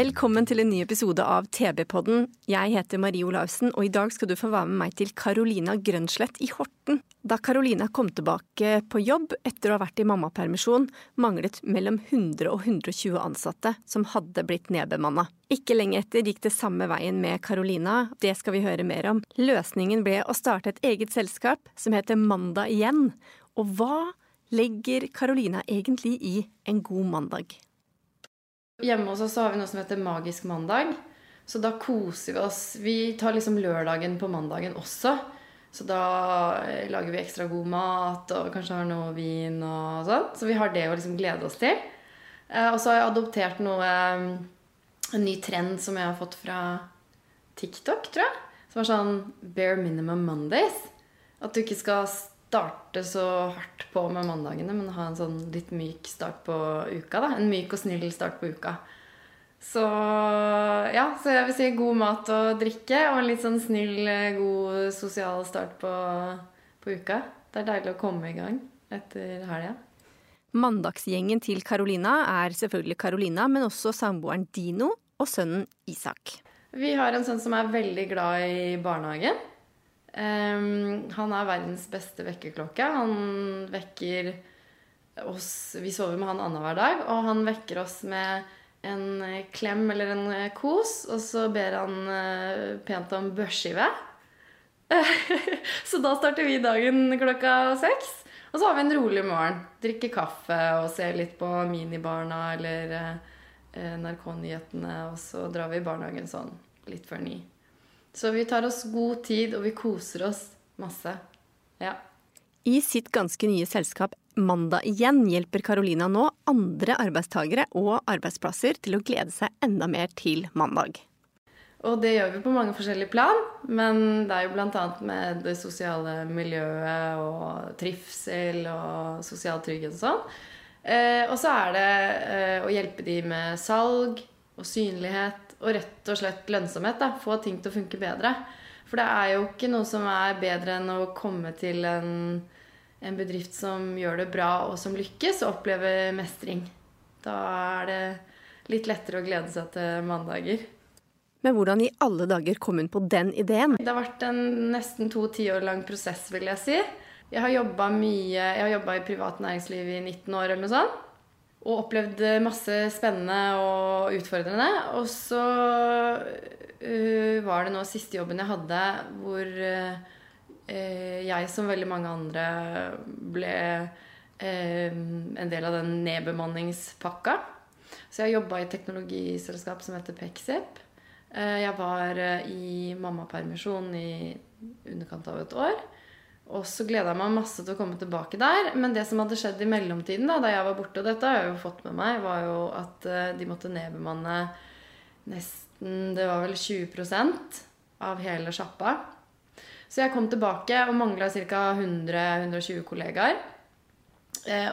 Velkommen til en ny episode av TB-podden. Jeg heter Marie Olavsen, og i dag skal du få være med meg til Carolina Grønslett i Horten. Da Carolina kom tilbake på jobb etter å ha vært i mammapermisjon, manglet mellom 100 og 120 ansatte som hadde blitt nedbemanna. Ikke lenge etter gikk det samme veien med Carolina, det skal vi høre mer om. Løsningen ble å starte et eget selskap som heter Mandag igjen. Og hva legger Carolina egentlig i en god mandag? Hjemme hos oss har vi noe som heter Magisk mandag. Så da koser vi oss. Vi tar liksom lørdagen på mandagen også. Så da eh, lager vi ekstra god mat og kanskje har noe vin og sånn. Så vi har det å liksom glede oss til. Eh, og så har jeg adoptert noe eh, En ny trend som jeg har fått fra TikTok, tror jeg. Som er sånn bare minimum Mondays. At du ikke skal starte så hardt på med mandagene, men ha en sånn litt myk start på uka. da. En myk og snill start på uka. Så ja, så jeg vil si god mat og drikke og en litt sånn snill, eh, god sosial start på, på uka. Det er deilig å komme i gang etter helga. Mandagsgjengen til Carolina er selvfølgelig Carolina, men også samboeren Dino og sønnen Isak. Vi har en sønn som er veldig glad i barnehagen. Ehm, han er verdens beste vekkerklokke. Han vekker oss Vi sover med han annenhver dag, og han vekker oss med en eh, klem eller en eh, kos, og så ber han uh, pent om børskive. så da starter vi dagen klokka seks. Og så har vi en rolig morgen. Drikker kaffe og ser litt på Minibarna eller uh, NRK-nyhetene, og så drar vi i barnehagen sånn litt før ni. Så vi tar oss god tid, og vi koser oss masse. Ja. I sitt ganske nye selskap Mandag igjen hjelper Carolina nå andre arbeidstagere og arbeidsplasser til å glede seg enda mer til mandag. Og det gjør vi på mange forskjellige plan, men det er jo bl.a. med det sosiale miljøet og trivsel og sosial trygghet og sånn. Eh, og så er det eh, å hjelpe de med salg og synlighet og rett og slett lønnsomhet. Da. Få ting til å funke bedre. For det er jo ikke noe som er bedre enn å komme til en, en bedrift som gjør det bra og som lykkes, og oppleve mestring. Da er det litt lettere å glede seg til mandager. Men hvordan i alle dager kom hun på den ideen? Det har vært en nesten to tiår lang prosess, vil jeg si. Jeg har jobba mye Jeg har jobba i privat næringsliv i 19 år eller noe sånt. Og opplevd masse spennende og utfordrende. Og så uh, var det nå siste jobben jeg hadde, hvor uh, jeg, som veldig mange andre, ble uh, en del av den nedbemanningspakka. Så jeg jobba i et teknologiselskap som heter Pexip. Jeg var i mammapermisjon i underkant av et år. Og så gleda jeg meg masse til å komme tilbake der. Men det som hadde skjedd i mellomtiden, da, da jeg var borte, og dette har jeg jo fått med meg, var jo at de måtte nedbemanne nesten Det var vel 20% av hele sjappa. Så jeg kom tilbake og mangla ca. 100-120 kollegaer.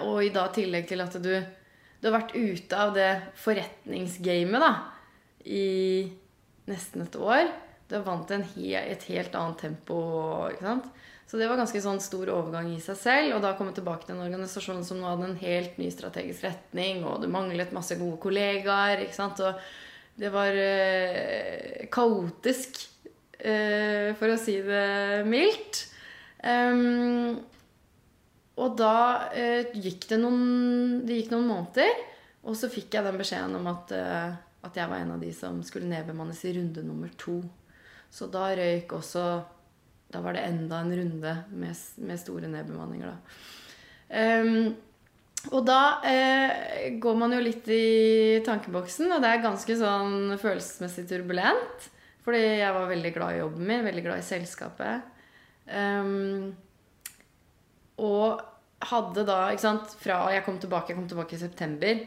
Og i da tillegg til at du, du har vært ute av det forretningsgamet da, i nesten et år. Du er vant til he et helt annet tempo. ikke sant? Så det var ganske sånn stor overgang i seg selv. Og da komme tilbake til en organisasjon som nå hadde en helt ny strategisk retning, og det manglet masse gode kollegaer. ikke sant? Og det var eh, kaotisk, eh, for å si det mildt. Um, og da eh, gikk det noen Det gikk noen måneder, og så fikk jeg den beskjeden om at, eh, at jeg var en av de som skulle nedbemannes i runde nummer to. Så da røyk også Da var det enda en runde med, med store nedbemanninger, da. Um, og da eh, går man jo litt i tankeboksen, og det er ganske sånn følelsesmessig turbulent. Fordi jeg var veldig glad i jobben min, veldig glad i selskapet. Um, og hadde da, ikke sant Fra jeg kom tilbake, jeg kom tilbake i september,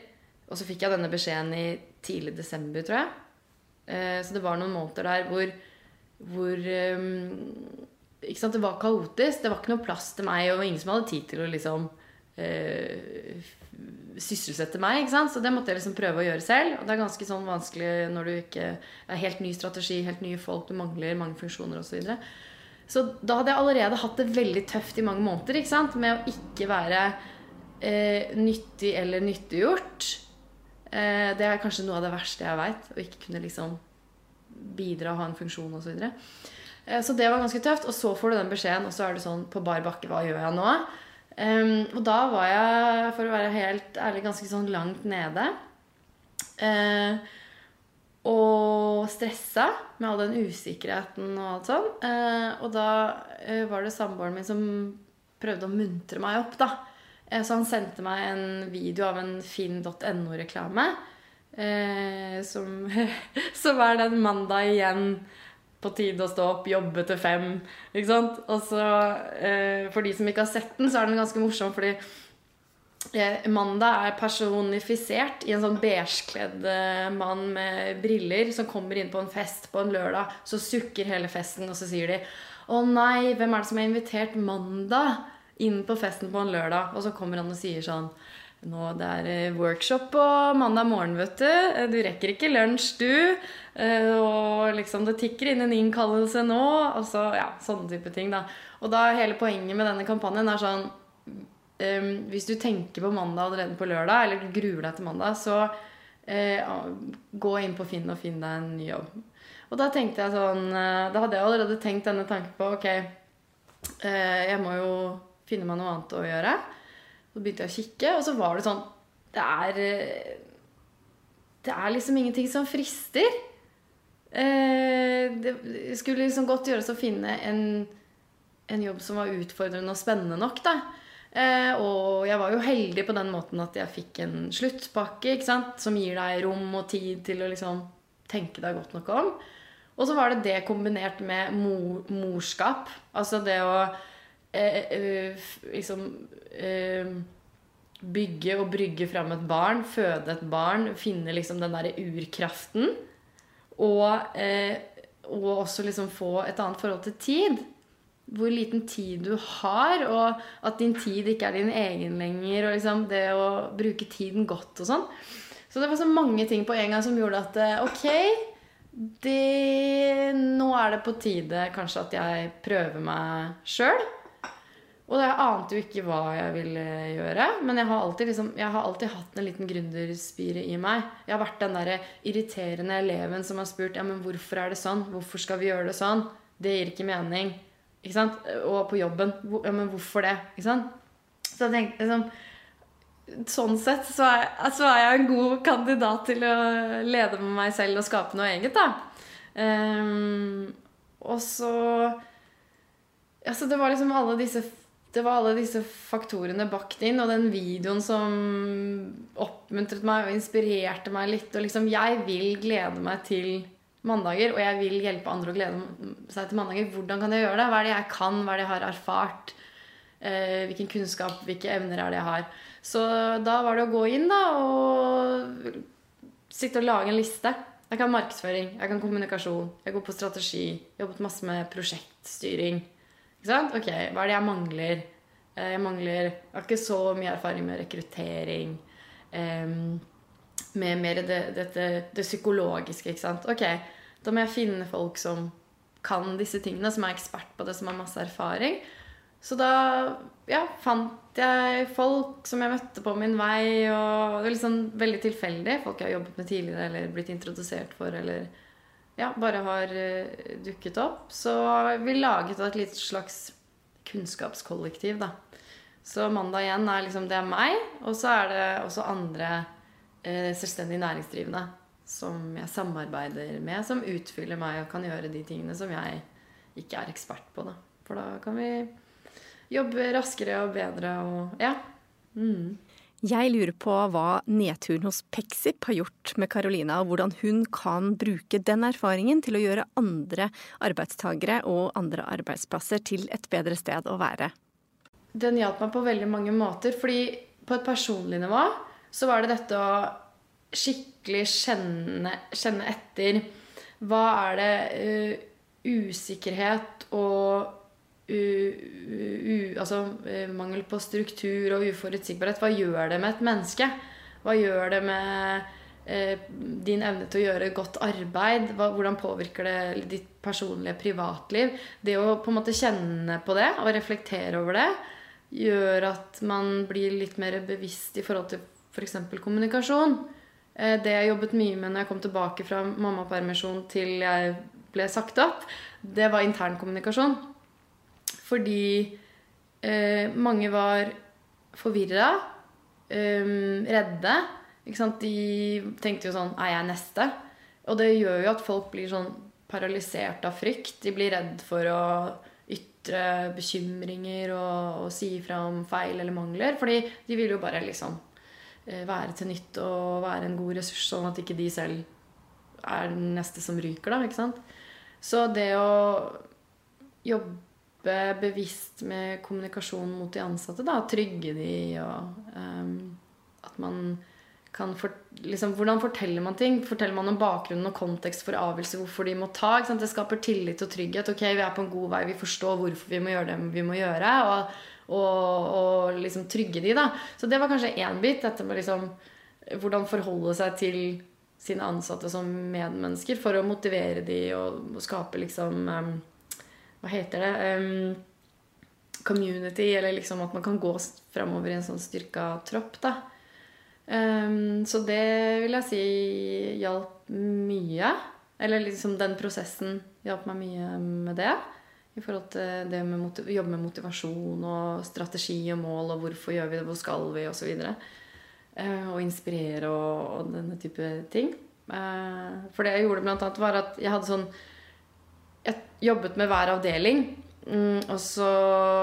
og så fikk jeg denne beskjeden i tidlig desember, tror jeg. Uh, så det var noen måneder der hvor, hvor um, Det var kaotisk. Det var ikke noe plass til meg, og ingen som hadde tid til å liksom eh, sysselsette meg. Så det måtte jeg liksom prøve å gjøre selv. Og det er ganske sånn vanskelig når du ikke Det er helt ny strategi, helt nye folk, du mangler mange funksjoner osv. Så, videre. så da hadde jeg allerede hatt det veldig tøft i mange måneder med å ikke være eh, nyttig eller nyttiggjort. Eh, det er kanskje noe av det verste jeg veit. Å ikke kunne liksom bidra og ha en funksjon osv. Så, videre. Eh, så det var ganske tøft. Og så får du den beskjeden, og så er du sånn på bar bakke Hva gjør jeg nå? Um, og da var jeg, for å være helt ærlig, ganske sånn langt nede. Uh, og stressa med all den usikkerheten og alt sånn. Uh, og da uh, var det samboeren min som prøvde å muntre meg opp, da. så han sendte meg en video av en finn.no-reklame. som, som er den mandag igjen på tide å stå opp, jobbe til fem. Ikke sant? Og så, eh, For de som ikke har sett den, så er den ganske morsom, fordi eh, Mandag er personifisert i en sånn beigekledd eh, mann med briller som kommer inn på en fest på en lørdag. Så sukker hele festen, og så sier de 'Å nei, hvem er det som har invitert Mandag inn på festen på en lørdag?' Og så kommer han og sier sånn nå, det er eh, workshop på mandag morgen, vet du. Eh, du rekker ikke lunsj, du. Eh, og liksom det tikker inn en innkallelse nå. Og så, ja, sånne type ting, da. Og da hele poenget med denne kampanjen er sånn um, Hvis du tenker på mandag allerede på lørdag, eller gruer deg til mandag, så uh, gå inn på Finn og finn deg en ny jobb. Og da tenkte jeg sånn uh, Da hadde jeg allerede tenkt denne tanken på ok, uh, jeg må jo finne meg noe annet å gjøre. Så begynte jeg å kikke, og så var det sånn Det er eh, Det er liksom ingenting som frister. Eh, det skulle liksom godt gjøres å finne en, en jobb som var utfordrende og spennende nok. da. Eh, og jeg var jo heldig på den måten at jeg fikk en sluttpakke ikke sant? som gir deg rom og tid til å liksom tenke deg godt nok om. Og så var det det kombinert med mor, morskap. Altså det å eh, eh, liksom eh, bygge og brygge fram et barn, føde et barn, finne liksom den derre urkraften. Og, eh, og, også liksom få et annet forhold til tid. Hvor liten tid du har, og at din tid ikke er din egen lenger. Og liksom det å bruke tiden godt og sånn. Så det var så mange ting på en gang som gjorde at eh, ok, det, nå er det på tide kanskje at jeg prøver meg sjøl. Og jeg ante jo ikke hva jeg ville gjøre. Men jeg har alltid, liksom, jeg har alltid hatt en liten gründerspire i meg. Jeg har vært den der irriterende eleven som har spurt ja, men hvorfor er det sånn. Hvorfor skal vi gjøre det sånn? Det gir ikke mening. Ikke sant? Og på jobben. Ja, men hvorfor det? Ikke sant? Så jeg tenkte liksom Sånn sett så er, så er, jeg en god kandidat til å lede med meg selv og skape noe eget, da. Um, og så Altså, det var liksom alle disse det var alle disse faktorene bakt inn, og den videoen som oppmuntret meg og inspirerte meg litt. Og liksom, jeg vil glede meg til mandager, og jeg vil hjelpe andre å glede seg til mandager. Hvordan kan jeg gjøre det? Hva er det jeg kan? Hva er det jeg har erfart? Eh, hvilken kunnskap, hvilke evner er det jeg har? Så da var det å gå inn da, og sitte og lage en liste. Jeg kan markedsføring, jeg kan kommunikasjon, jeg går på strategi. Jobbet masse med prosjektstyring. Ikke sant? Ok, hva er det jeg mangler? Eh, jeg mangler Jeg har ikke så mye erfaring med rekruttering. Med mer det, dette, det psykologiske, ikke sant. Ok, da må jeg finne folk som kan disse tingene, som er ekspert på det, som har masse erfaring. Så da ja, fant jeg folk som jeg møtte på min vei. Og det var liksom veldig tilfeldig. Folk jeg har jobbet med tidligere eller blitt introdusert for. eller ja, bare har uh, dukket opp. Så vi laget et litt slags kunnskapskollektiv, da. Så mandag igjen er liksom det er meg, og så er det også andre uh, selvstendig næringsdrivende som jeg samarbeider med, som utfyller meg og kan gjøre de tingene som jeg ikke er ekspert på. Da. For da kan vi jobbe raskere og bedre og ja. Mm. Jeg lurer på hva nedturen hos Pexip har gjort med Carolina, og hvordan hun kan bruke den erfaringen til å gjøre andre arbeidstagere og andre arbeidsplasser til et bedre sted å være. Den hjalp meg på veldig mange måter, fordi på et personlig nivå så var det dette å skikkelig kjenne, kjenne etter. Hva er det uh, usikkerhet og altså, eh, mangel på struktur og uforutsigbarhet, hva gjør det med et menneske? Hva gjør det med eh, din evne til å gjøre godt arbeid? Hva, hvordan påvirker det ditt personlige privatliv? Det å på en måte kjenne på det og reflektere over det gjør at man blir litt mer bevisst i forhold til f.eks. For kommunikasjon. Eh, det jeg jobbet mye med når jeg kom tilbake fra mammapermisjon til jeg ble sagt opp, det var internkommunikasjon. Fordi eh, mange var forvirra, eh, redde. De tenkte jo sånn Er jeg neste? Og det gjør jo at folk blir sånn paralysert av frykt. De blir redd for å ytre bekymringer og, og si fra om feil eller mangler. Fordi de vil jo bare liksom eh, være til nytte og være en god ressurs, sånn at ikke de selv er den neste som ryker, da. ikke sant? Så det å jobbe jobbe bevisst med kommunikasjon mot de ansatte. Da, trygge de og um, at man kan for, liksom, Hvordan forteller man ting? Forteller man om bakgrunnen og kontekst for avgjørelse, hvorfor de må ta? Det skaper tillit og trygghet. Ok, vi er på en god vei, vi forstår hvorfor vi må gjøre det vi må gjøre. Og, og, og liksom trygge de, da. Så det var kanskje én bit. Dette med liksom hvordan forholde seg til sine ansatte som medmennesker for å motivere de og, skape liksom um, hva heter det um, Community, eller liksom at man kan gå framover i en sånn styrka tropp. da. Um, så det vil jeg si hjalp mye. Eller liksom den prosessen hjalp meg mye med det. I forhold til det med å jobbe med motivasjon og strategi og mål og hvorfor gjør vi det, hvor skal vi, osv. Uh, ehm, og inspirere og, og, denne type ting. Uh, for det jeg gjorde blant annet, var at jeg hadde sånn jeg jobbet med hver avdeling. Mm, og så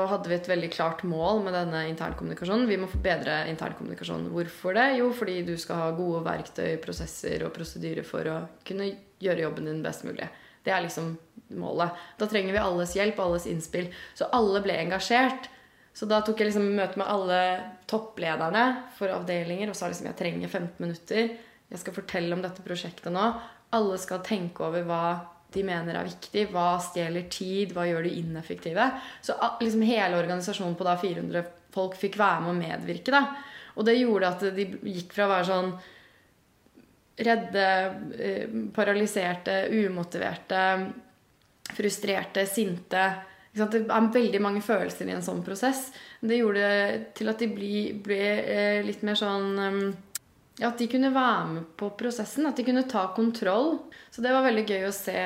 hadde vi et veldig klart mål med denne internkommunikasjonen. Vi må forbedre internkommunikasjonen. Hvorfor det? Jo, fordi du skal ha gode verktøy, prosesser og prosedyrer for å kunne gjøre jobben din best mulig. Det er liksom målet. Da trenger vi alles hjelp, alles innspill. Så alle ble engasjert. Så da tok jeg liksom møte med alle topplederne for avdelinger og sa liksom jeg trenger 15 minutter. Jeg skal fortelle om dette prosjektet nå. Alle skal tenke over hva de mener er viktig. Hva stjeler tid? Hva gjør de ineffektive? Så liksom hele organisasjonen på da 400 folk fikk være med og medvirke. da. Og det gjorde at de gikk fra å være sånn redde, eh, paralyserte, umotiverte, frustrerte, sinte Det er veldig mange følelser i en sånn prosess. Det gjorde til at de ble, ble eh, litt mer sånn ja, At de kunne være med på prosessen. At de kunne ta kontroll. Så det var veldig gøy å se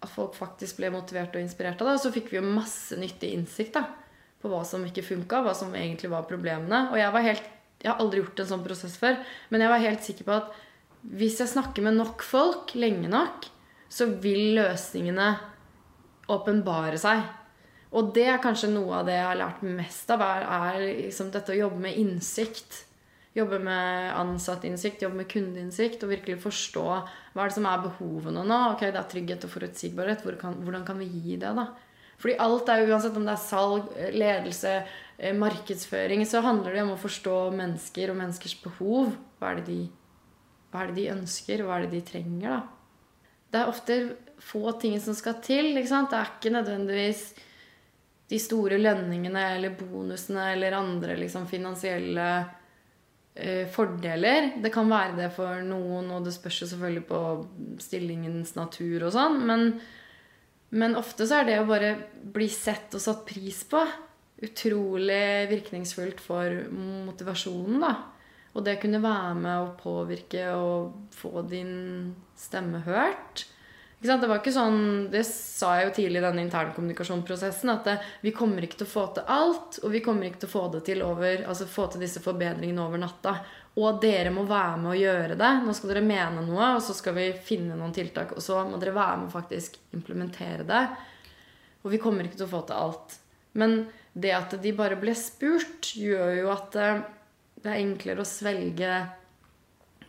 at folk faktisk ble motivert og inspirert av det. Og så fikk vi jo masse nyttig innsikt da, på hva som ikke funka, hva som egentlig var problemene. Og jeg var helt jeg har aldri gjort en sånn prosess før, men jeg var helt sikker på at hvis jeg snakker med nok folk lenge nok, så vil løsningene åpenbare seg. Og det er kanskje noe av det jeg har lært mest av, er, er liksom dette å jobbe med innsikt jobbe med ansattinnsikt, jobbe med kundeinnsikt og virkelig forstå hva er det som er behovene nå. Ok, Det er trygghet og forutsigbarhet. Hvordan kan vi gi det? da? Fordi alt er jo, uansett om det er salg, ledelse, eh, markedsføring, så handler det om å forstå mennesker og menneskers behov. Hva er det de, er det de ønsker, hva er det de trenger? da? Det er ofte få ting som skal til. ikke sant? Det er ikke nødvendigvis de store lønningene eller bonusene eller andre liksom, finansielle Eh, fordeler. Det kan være det for noen, og det spørs jo selvfølgelig på stillingens natur og sånn. Men, men, ofte så er det å bare bli sett og satt pris på utrolig virkningsfullt for motivasjonen, da. Og det å kunne være med og påvirke og få din stemme hørt. Det var ikke sånn, det sa jeg jo tidlig i denne internkommunikasjonsprosessen, at det, vi kommer ikke til å få til alt. Og vi kommer ikke til å få det til over, altså få til disse forbedringene over natta. Og dere må være med å gjøre det. Nå skal dere mene noe, og så skal vi finne noen tiltak. Og så må dere være med å faktisk implementere det. Og vi kommer ikke til å få til alt. Men det at de bare ble spurt, gjør jo at eh, det er enklere å svelge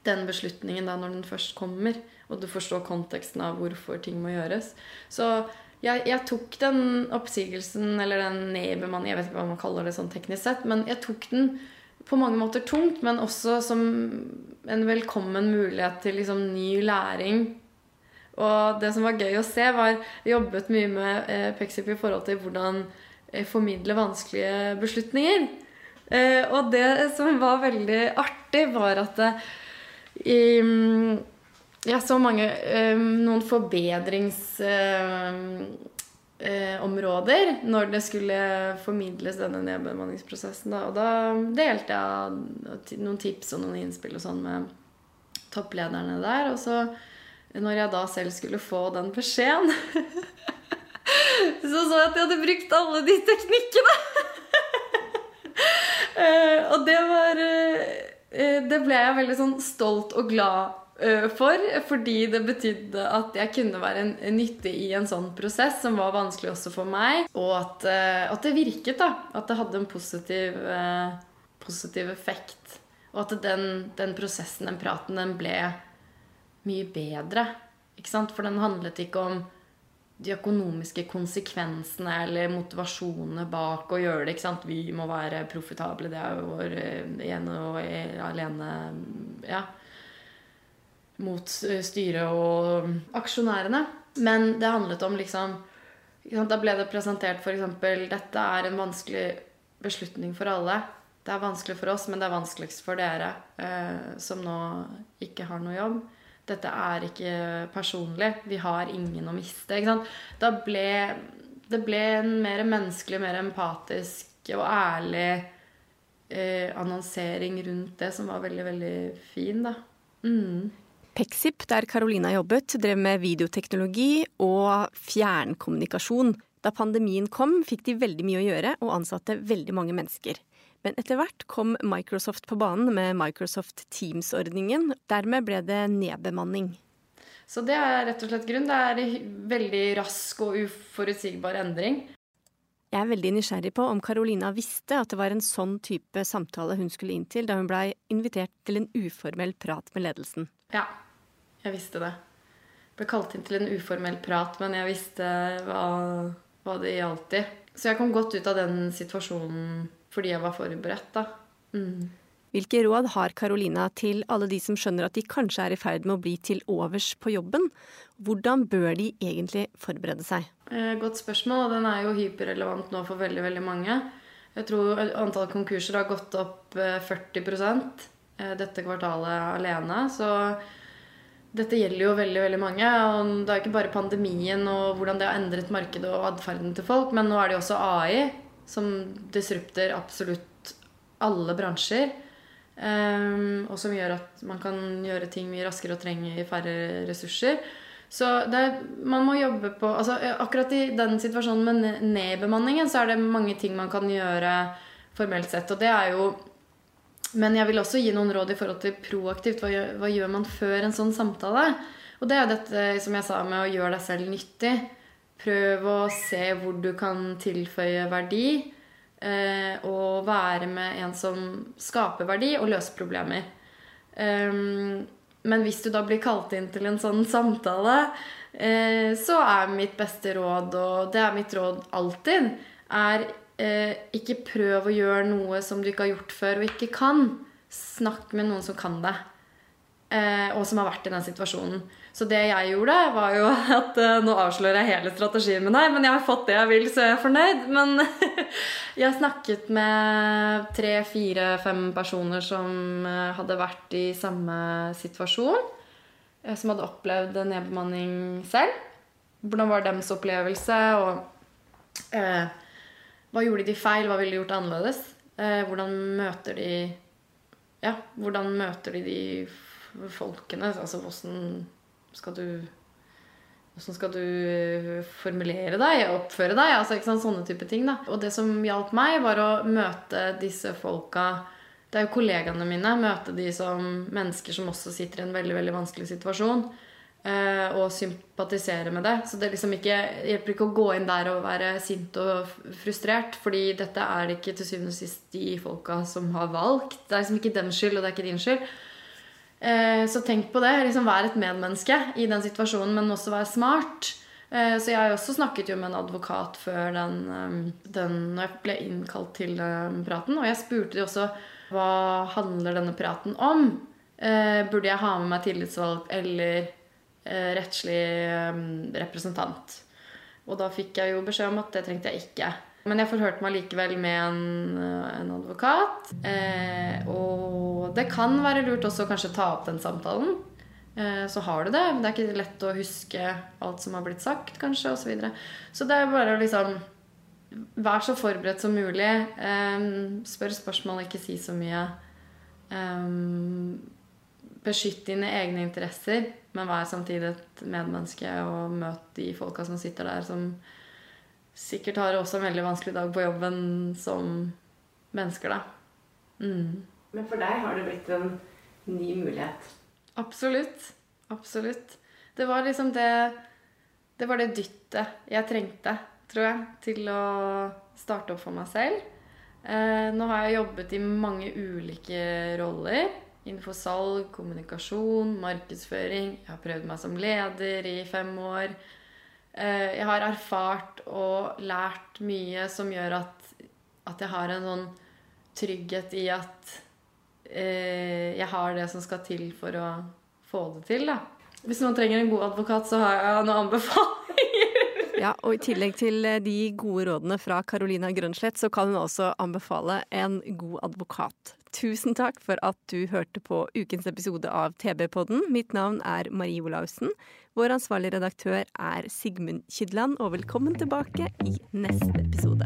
den beslutningen da når den først kommer, og du forstår konteksten av hvorfor ting må gjøres. Så jeg, jeg tok den oppsigelsen, eller den nedbemanningen, jeg vet ikke hva man kaller det sånn teknisk sett, men jeg tok den på mange måter tungt, men også som en velkommen mulighet til liksom ny læring. Og det som var gøy å se, var Jeg jobbet mye med eh, Pexip i forhold til hvordan eh, formidle vanskelige beslutninger. Eh, og det som var veldig artig, var at det, i, jeg så mange eh, Noen forbedringsområder eh, når det skulle formidles denne nedbemanningsprosessen. Da. Og da delte jeg noen tips og noen innspill og sånn med topplederne der. Og så, når jeg da selv skulle få den beskjeden så så jeg at jeg hadde brukt alle de teknikkene! og det var Det ble jeg veldig sånn stolt og glad for, fordi det betydde at jeg kunne være nyttig i en sånn prosess som var vanskelig også for meg. Og at, at det virket. da, At det hadde en positiv, positiv effekt. Og at den, den, prosessen, den praten, den ble mye bedre. Ikke sant? For den handlet ikke om de økonomiske konsekvensene eller motivasjonene bak å gjøre det. ikke sant? Vi må være profitable. Det er jo vår ene og alene Ja mot styret og aksjonærene. Men det handlet om liksom Da ble det presentert f.eks.: Dette er en vanskelig beslutning for alle. Det er vanskelig for oss, men det er vanskeligst for dere eh, som nå ikke har noe jobb. Dette er ikke personlig. Vi har ingen å miste. Da ble det ble en mer menneskelig, mer empatisk og ærlig eh, annonsering rundt det, som var veldig, veldig fin, da. Mm. Pexip, der Carolina jobbet, drev med videoteknologi og fjernkommunikasjon. Da pandemien kom, fikk de veldig mye å gjøre og ansatte veldig mange mennesker. Men etter hvert kom Microsoft på banen med Microsoft Teams-ordningen. Dermed ble det nedbemanning. Så det er rett og slett grunn. Det er veldig rask og uforutsigbar endring. Jeg er veldig nysgjerrig på om Carolina visste at det var en sånn type samtale hun skulle inn til da hun blei invitert til en uformell prat med ledelsen. Ja, jeg visste det. Jeg ble kalt inn til en uformell prat, men jeg visste hva, hva det gjaldt i. Så jeg kom godt ut av den situasjonen fordi jeg var forberedt, da. Mm. Hvilke råd har Carolina til alle de som skjønner at de kanskje er i ferd med å bli til overs på jobben? Hvordan bør de egentlig forberede seg? Eh, godt spørsmål, og den er jo hyperrelevant nå for veldig, veldig mange. Jeg tror antall konkurser har gått opp 40 eh, Eh, dette kvartalet alene. Så dette gjelder jo veldig veldig mange. og Det er ikke bare pandemien og hvordan det har endret markedet og atferden til folk, men nå er det jo også AI som disrupter absolutt alle bransjer. Um, og som gjør at man kan gjøre ting mye raskere og trenger færre ressurser. Så er, man må jobbe på altså Akkurat i den situasjonen med nedbemanningen så er det mange ting man kan gjøre formelt sett. Og det er jo men jeg vil også gi noen råd i forhold til proaktivt. Hva gjør, hva gjør man før en sånn samtale? Og det er dette som jeg sa med å gjøre deg selv nyttig. Prøv å se hvor du kan tilføye verdi. Eh, og være med en som skaper verdi, og løser problemer. Um, men hvis du da blir kalt inn til en sånn samtale, eh, så er mitt beste råd, og det er mitt råd alltid, er eh, ikke prøv å gjøre noe som du ikke har gjort før og ikke kan. Snakk med noen som kan det, og som har vært i den situasjonen. Så det jeg gjorde, var jo at eh, Nå avslører jeg hele strategien min her, men jeg har fått det jeg vil, så jeg er fornøyd. Men jeg snakket med tre, fire, fem personer som eh, hadde vært i samme situasjon. Eh, som hadde opplevd nedbemanning selv. Hvordan var deres opplevelse? og eh, hva gjorde de feil? Hva ville de gjort annerledes? Eh, hvordan møter de Ja, hvordan møter de de folkene? Altså hvordan skal du Hvordan skal du eh, formulere deg, oppføre deg? Altså, ikke sant? Sånne type ting. da. Og det som hjalp meg, var å møte disse folka Det er jo kollegaene mine. Møte de som mennesker som også sitter i en veldig veldig vanskelig situasjon. eh, og sympatisere med det. Så det liksom ikke, hjelper ikke å gå inn der og være sint og frustrert, fordi dette er det ikke til syvende og sist de folka som har valgt. Det er liksom ikke deres skyld, og det er ikke din skyld. Eh, så tenk på det. liksom Vær et medmenneske i den situasjonen, men også vær smart. Eh, så jeg har også snakket jo med en advokat før den, den når jeg ble innkalt til praten. Og jeg spurte de også hva handler denne praten om. Burde jeg ha med meg tillitsvalgt eller Eh, rettslig representant. Og da fikk jeg jo beskjed om at det trengte jeg ikke. Men jeg forhørte meg likevel med en, eh, en advokat. Eh, og det kan være lurt også kanskje ta opp den samtalen. Eh, så har du det. Det er ikke lett å huske alt som har blitt sagt, kanskje, osv. Så, videre. så det er bare å liksom Vær så forberedt som mulig. Eh, spør spørsmål, ikke si så mye. Eh, beskytt dine egne interesser, men vær samtidig et medmenneske og møt de folka som sitter der, som sikkert har også en veldig vanskelig dag på jobben som mennesker, da. Mm. Men for deg har det blitt en ny mulighet? Absolutt. Absolutt. Det var liksom det Det var det dyttet jeg trengte, tror jeg, til å starte opp for meg selv. Eh, nå har jeg jobbet i mange ulike roller innenfor salg, kommunikasjon, markedsføring. Jeg har prøvd meg som leder i fem år. Eh, jeg har erfart og lært mye som gjør at, at jeg har en sånn trygghet i at eh, jeg har det som skal til for å få det til. Da. Hvis noen trenger en god advokat, så har jeg noen anbefalinger. Ja, og I tillegg til eh, de gode rådene fra Carolina Grønslett, så kan hun også anbefale en god advokat. Tusen takk for at du hørte på ukens episode av TB-podden. Mitt navn er Marie Olaussen. Vår ansvarlige redaktør er Sigmund Kydland, og velkommen tilbake i neste episode.